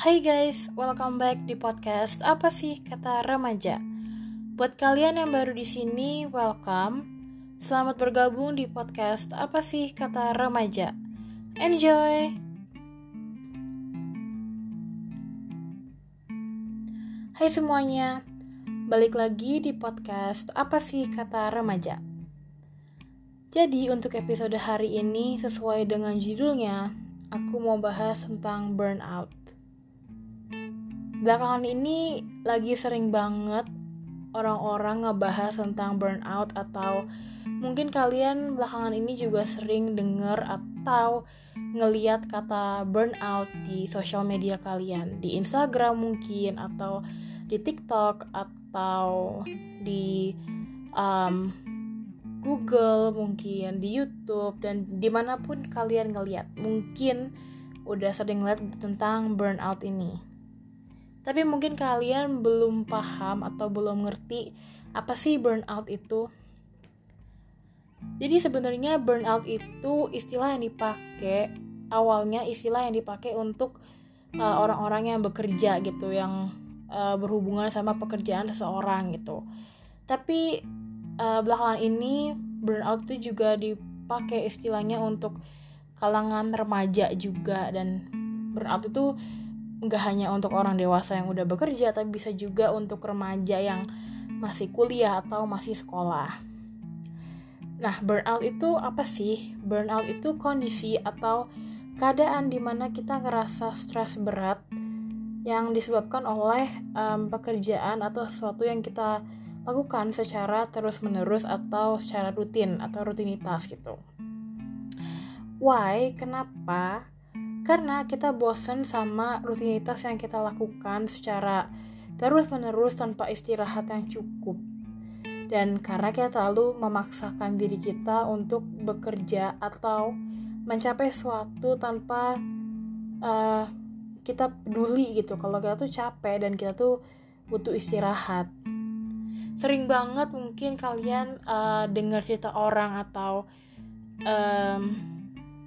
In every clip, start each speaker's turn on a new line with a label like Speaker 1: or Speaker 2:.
Speaker 1: Hai guys, welcome back di podcast Apa sih kata remaja? Buat kalian yang baru di sini, welcome. Selamat bergabung di podcast Apa sih kata remaja? Enjoy. Hai semuanya. Balik lagi di podcast Apa sih kata remaja? Jadi untuk episode hari ini sesuai dengan judulnya, aku mau bahas tentang burnout belakangan ini lagi sering banget orang-orang ngebahas tentang burnout atau mungkin kalian belakangan ini juga sering denger atau ngeliat kata burnout di sosial media kalian. Di Instagram mungkin atau di TikTok atau di um, Google mungkin di YouTube dan di mana pun kalian ngeliat mungkin udah sering lihat tentang burnout ini tapi mungkin kalian belum paham atau belum ngerti apa sih burnout itu. Jadi sebenarnya burnout itu istilah yang dipakai awalnya istilah yang dipakai untuk uh, orang-orang yang bekerja gitu, yang uh, berhubungan sama pekerjaan seseorang gitu. Tapi uh, belakangan ini burnout itu juga dipakai istilahnya untuk kalangan remaja juga dan burnout itu nggak hanya untuk orang dewasa yang udah bekerja tapi bisa juga untuk remaja yang masih kuliah atau masih sekolah. Nah, burnout itu apa sih? Burnout itu kondisi atau keadaan di mana kita ngerasa stres berat yang disebabkan oleh um, pekerjaan atau sesuatu yang kita lakukan secara terus-menerus atau secara rutin atau rutinitas gitu. Why? Kenapa? Karena kita bosan sama rutinitas yang kita lakukan secara terus-menerus tanpa istirahat yang cukup. Dan karena kita terlalu memaksakan diri kita untuk bekerja atau mencapai sesuatu tanpa uh, kita peduli gitu. Kalau kita tuh capek dan kita tuh butuh istirahat. Sering banget mungkin kalian uh, dengar cerita orang atau um,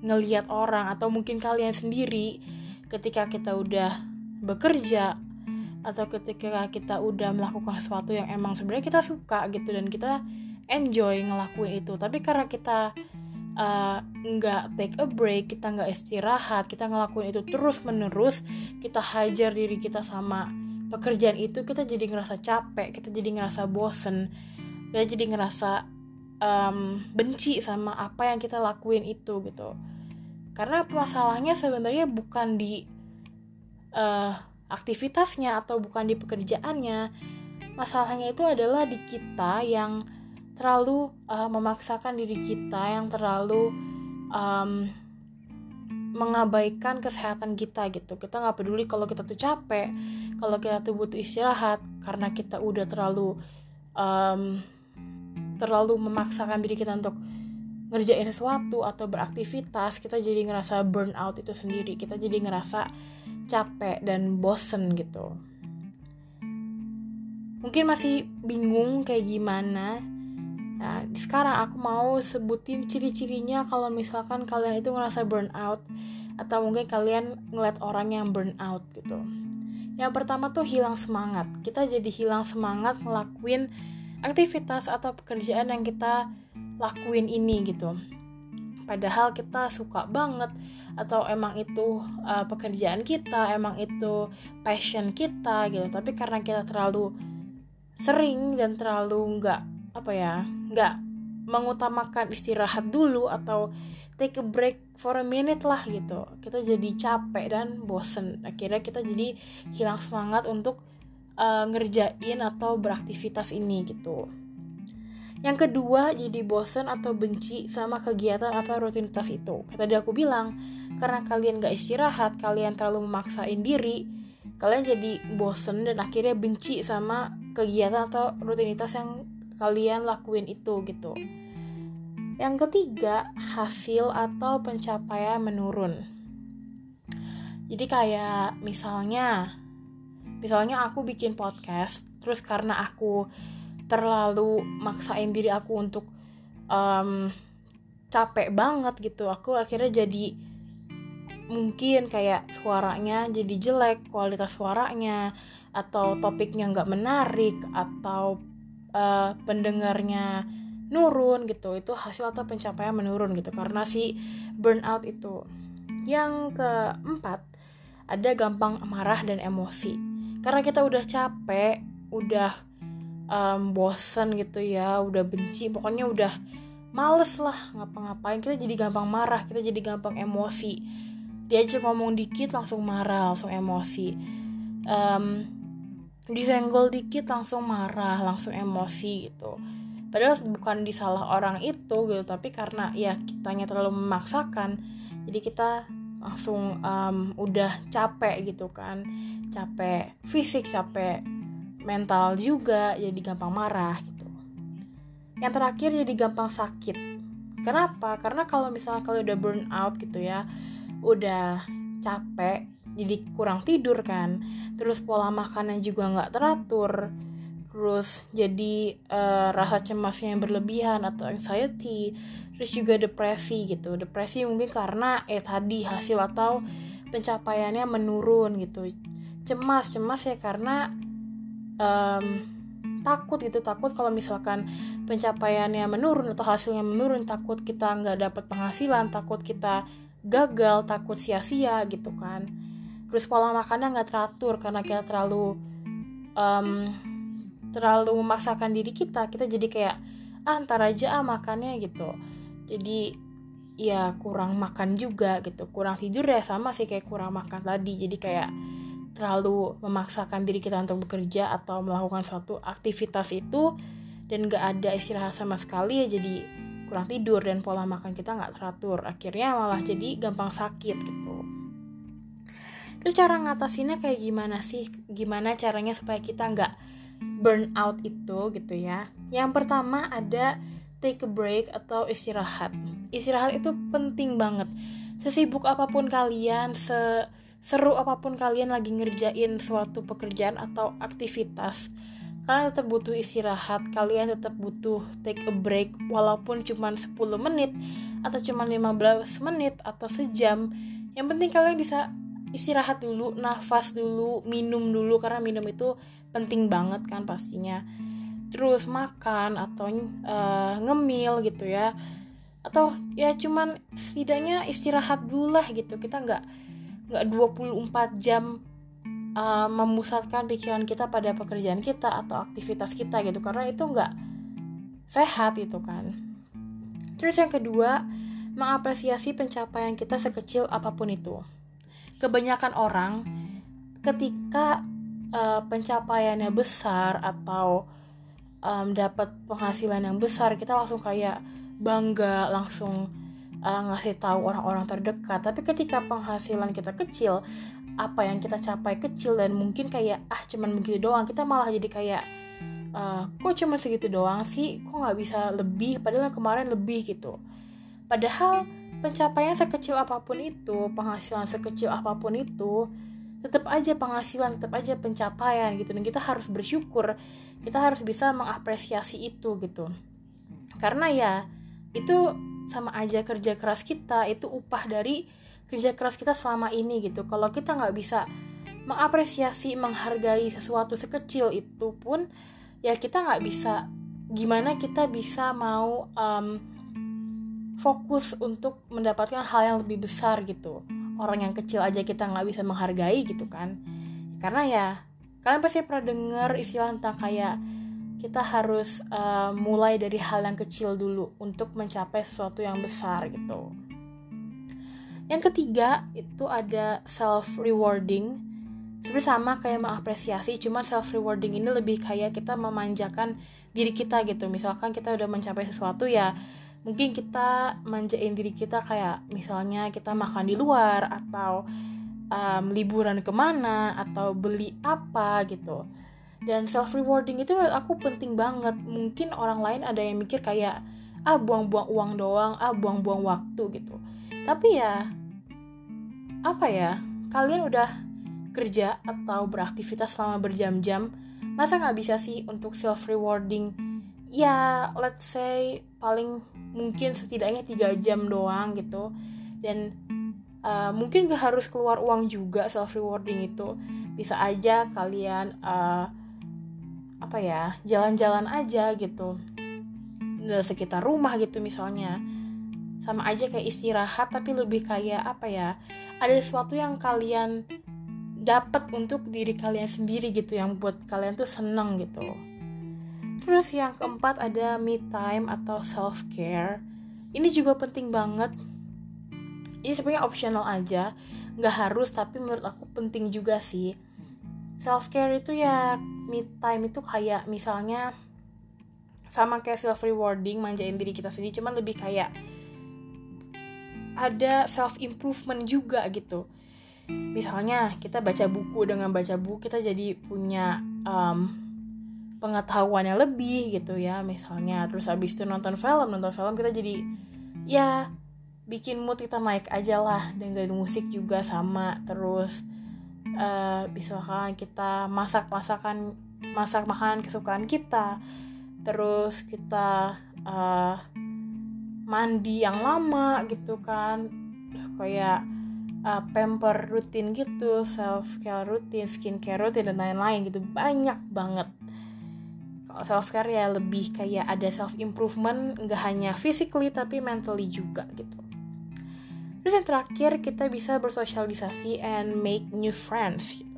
Speaker 1: ngeliat orang atau mungkin kalian sendiri ketika kita udah bekerja atau ketika kita udah melakukan sesuatu yang emang sebenarnya kita suka gitu dan kita enjoy ngelakuin itu. Tapi karena kita uh, nggak uh, take a break kita nggak istirahat kita ngelakuin itu terus menerus kita hajar diri kita sama pekerjaan itu kita jadi ngerasa capek kita jadi ngerasa bosen kita jadi ngerasa um, benci sama apa yang kita lakuin itu gitu. Karena masalahnya sebenarnya bukan di uh, aktivitasnya atau bukan di pekerjaannya. Masalahnya itu adalah di kita yang terlalu uh, memaksakan diri kita yang terlalu um, mengabaikan kesehatan kita gitu. Kita nggak peduli kalau kita tuh capek kalau kita tuh butuh istirahat karena kita udah terlalu um, terlalu memaksakan diri kita untuk ngerjain sesuatu atau beraktivitas kita jadi ngerasa burnout itu sendiri. Kita jadi ngerasa capek dan bosen gitu. Mungkin masih bingung kayak gimana. Nah sekarang aku mau sebutin ciri-cirinya kalau misalkan kalian itu ngerasa burnout atau mungkin kalian ngeliat orang yang burnout gitu. Yang pertama tuh hilang semangat. Kita jadi hilang semangat ngelakuin aktivitas atau pekerjaan yang kita lakuin ini gitu. Padahal kita suka banget atau emang itu uh, pekerjaan kita emang itu passion kita gitu. Tapi karena kita terlalu sering dan terlalu nggak apa ya nggak mengutamakan istirahat dulu atau take a break for a minute lah gitu kita jadi capek dan bosen. Akhirnya kita jadi hilang semangat untuk uh, ngerjain atau beraktivitas ini gitu yang kedua, jadi bosen atau benci sama kegiatan apa rutinitas itu. Tadi aku bilang, karena kalian gak istirahat, kalian terlalu memaksain diri, kalian jadi bosen dan akhirnya benci sama kegiatan atau rutinitas yang kalian lakuin itu gitu. Yang ketiga, hasil atau pencapaian menurun. Jadi kayak misalnya, misalnya aku bikin podcast, terus karena aku terlalu maksain diri aku untuk um, capek banget gitu aku akhirnya jadi mungkin kayak suaranya jadi jelek kualitas suaranya atau topiknya nggak menarik atau uh, pendengarnya nurun gitu. Itu hasil atau pencapaian menurun gitu karena si burnout itu. Yang keempat ada gampang marah dan emosi karena kita udah capek udah um, bosen gitu ya udah benci pokoknya udah males lah ngapa-ngapain. Kita jadi gampang marah kita jadi gampang emosi. Dia aja ngomong dikit langsung marah langsung emosi. Um, disenggol dikit langsung marah langsung emosi gitu. Padahal bukan disalah orang itu gitu tapi karena ya kitanya terlalu memaksakan jadi kita langsung um, udah capek gitu kan. Capek fisik capek mental juga jadi gampang marah gitu. Yang terakhir jadi gampang sakit. Kenapa? Karena kalau misalnya kalau udah burn out gitu ya udah capek jadi kurang tidur kan terus pola makannya juga nggak teratur terus jadi uh, rasa cemasnya yang berlebihan atau anxiety terus juga depresi gitu. Depresi mungkin karena eh tadi hasil atau pencapaiannya menurun gitu. Cemas cemas ya karena um, takut itu takut kalau misalkan pencapaiannya menurun atau hasilnya menurun takut kita nggak dapat penghasilan takut kita gagal takut sia-sia gitu kan. Terus pola makannya nggak teratur karena kita terlalu um, terlalu memaksakan diri kita kita jadi kayak ah ntar aja ah makannya gitu. Jadi ya kurang makan juga gitu. Kurang tidur ya sama sih kayak kurang makan tadi. Jadi kayak terlalu memaksakan diri kita untuk bekerja atau melakukan suatu aktivitas itu dan gak ada istirahat sama sekali ya jadi kurang tidur dan pola makan kita nggak teratur. Akhirnya malah jadi gampang sakit gitu. Terus cara ngatasinnya kayak gimana sih? Gimana caranya supaya kita nggak burn out itu gitu ya. Yang pertama ada take a break atau istirahat. Istirahat itu penting banget. Sesibuk apa pun kalian se seru apa pun kalian lagi ngerjain suatu pekerjaan atau aktivitas kalian tetap butuh istirahat kalian tetap butuh take a break walaupun cuma 10 menit atau cuma 15 menit atau sejam. Yang penting kalian bisa istirahat dulu nafas dulu minum dulu karena minum itu penting banget kan pastinya. Terus makan atau uh, ngemil gitu ya. Atau ya cuman setidaknya istirahat dulu lah gitu. Kita nggak nggak 24 jam uh, memusatkan pikiran kita pada pekerjaan kita atau aktivitas kita gitu. Karena itu nggak sehat itu kan. Terus yang kedua mengapresiasi pencapaian kita sekecil apa pun itu kebanyakan orang ketika uh, pencapaiannya besar atau um, dapat penghasilan yang besar kita langsung kayak bangga langsung uh, ngasih tahu orang-orang terdekat. Tapi ketika penghasilan kita kecil apa yang kita capai kecil dan mungkin kayak ah cuman begitu doang kita malah jadi kayak uh, kok cuman segitu doang sih? Kok nggak bisa lebih? Padahal kemarin lebih gitu. Padahal pencapaian sekecil apa pun itu penghasilan sekecil apa pun itu tetap aja penghasilan tetap aja pencapaian gitu. Dan kita harus bersyukur kita harus bisa mengapresiasi itu gitu. Karena ya itu sama aja kerja keras kita itu upah dari kerja keras kita selama ini gitu. Kalau kita nggak bisa mengapresiasi menghargai sesuatu sekecil itu pun ya kita nggak bisa. Gimana kita bisa mau um, fokus untuk mendapatkan hal yang lebih besar gitu orang yang kecil aja kita nggak bisa menghargai gitu kan karena ya kalian pasti pernah dengar istilah tentang kayak kita harus uh, mulai dari hal yang kecil dulu untuk mencapai sesuatu yang besar gitu. Yang ketiga itu ada self rewarding. Sebenarnya sama kayak mengapresiasi, cuma self rewarding ini lebih kayak kita memanjakan diri kita gitu. Misalkan kita udah mencapai sesuatu ya, mungkin kita manjain diri kita kayak misalnya kita makan di luar atau um, liburan ke mana atau beli apa gitu. Dan self rewarding itu aku penting banget. Mungkin orang lain ada yang mikir kayak ah buang-buang uang doang ah buang-buang waktu gitu. Tapi ya apa ya kalian udah kerja atau beraktivitas selama berjam-jam masa nggak bisa sih untuk self rewarding ya let's say paling mungkin setidaknya tiga jam doang gitu. Dan uh, mungkin gak harus keluar uang juga self rewarding itu. Bisa aja kalian uh, apa ya jalan-jalan aja gitu. Sekitar rumah gitu misalnya. Sama aja kayak istirahat tapi lebih kayak apa ya ada sesuatu yang kalian dapat untuk diri kalian sendiri gitu yang buat kalian tuh seneng gitu terus yang keempat ada me time atau self care ini juga penting banget. Ini sebenarnya optional aja. Nggak harus tapi menurut aku penting juga sih. Self care itu ya me time itu kayak misalnya sama kayak self rewarding manjain diri kita sendiri cuman lebih kayak ada self improvement juga gitu. Misalnya kita baca buku dengan baca buku kita jadi punya um, pengetahuannya lebih gitu ya misalnya. Terus habis itu nonton film nonton film kita jadi ya bikin mood kita naik aja lah. Dengerin musik juga sama. Terus uh, misalkan kita masak masakan masak makanan kesukaan kita. Terus kita uh, mandi yang lama gitu kan. Kayak uh, pamper rutin gitu self care rutin skin care rutin dan lain-lain gitu. Banyak banget self care ya lebih kayak ada self improvement nggak hanya physically tapi mentally juga gitu terus yang terakhir kita bisa bersosialisasi and make new friends gitu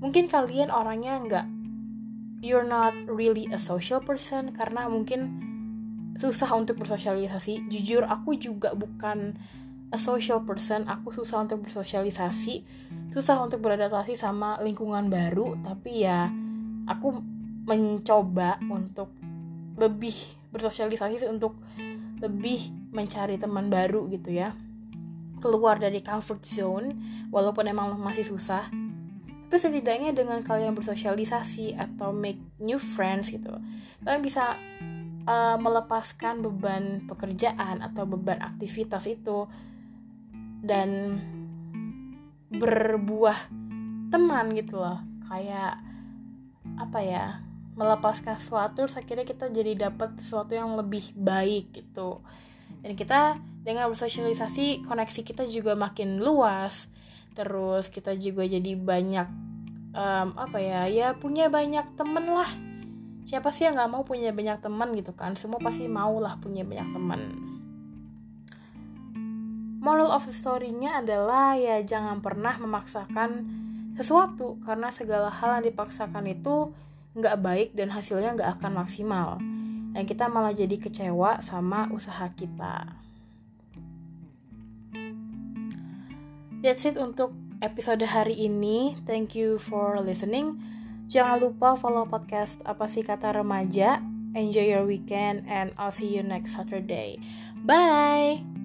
Speaker 1: mungkin kalian orangnya nggak you're not really a social person karena mungkin susah untuk bersosialisasi. Jujur aku juga bukan a social person, aku susah untuk bersosialisasi, susah untuk beradaptasi sama lingkungan baru, tapi ya aku mencoba untuk lebih bersosialisasi untuk lebih mencari teman baru gitu ya. Keluar dari comfort zone walaupun emang masih susah tapi setidaknya dengan kalian bersosialisasi atau make new friends gitu kalian bisa uh, melepaskan beban pekerjaan atau beban aktivitas itu dan berbuah teman gitu loh kayak apa ya melepaskan sesuatu terus akhirnya kita jadi dapat sesuatu yang lebih baik gitu. Dan kita dengan bersosialisasi koneksi kita juga makin luas. Terus kita juga jadi banyak um, apa ya ya punya banyak temen lah. Siapa sih yang nggak mau punya banyak teman gitu kan? Semua pasti mau lah punya banyak teman moral of the story-nya adalah ya jangan pernah memaksakan sesuatu. Karena segala hal yang dipaksakan itu nggak baik dan hasilnya nggak akan maksimal dan kita malah jadi kecewa sama usaha kita. That's it untuk episode hari ini. Thank you for listening. Jangan lupa follow podcast Apa sih kata remaja. Enjoy your weekend and I'll see you next Saturday. Bye.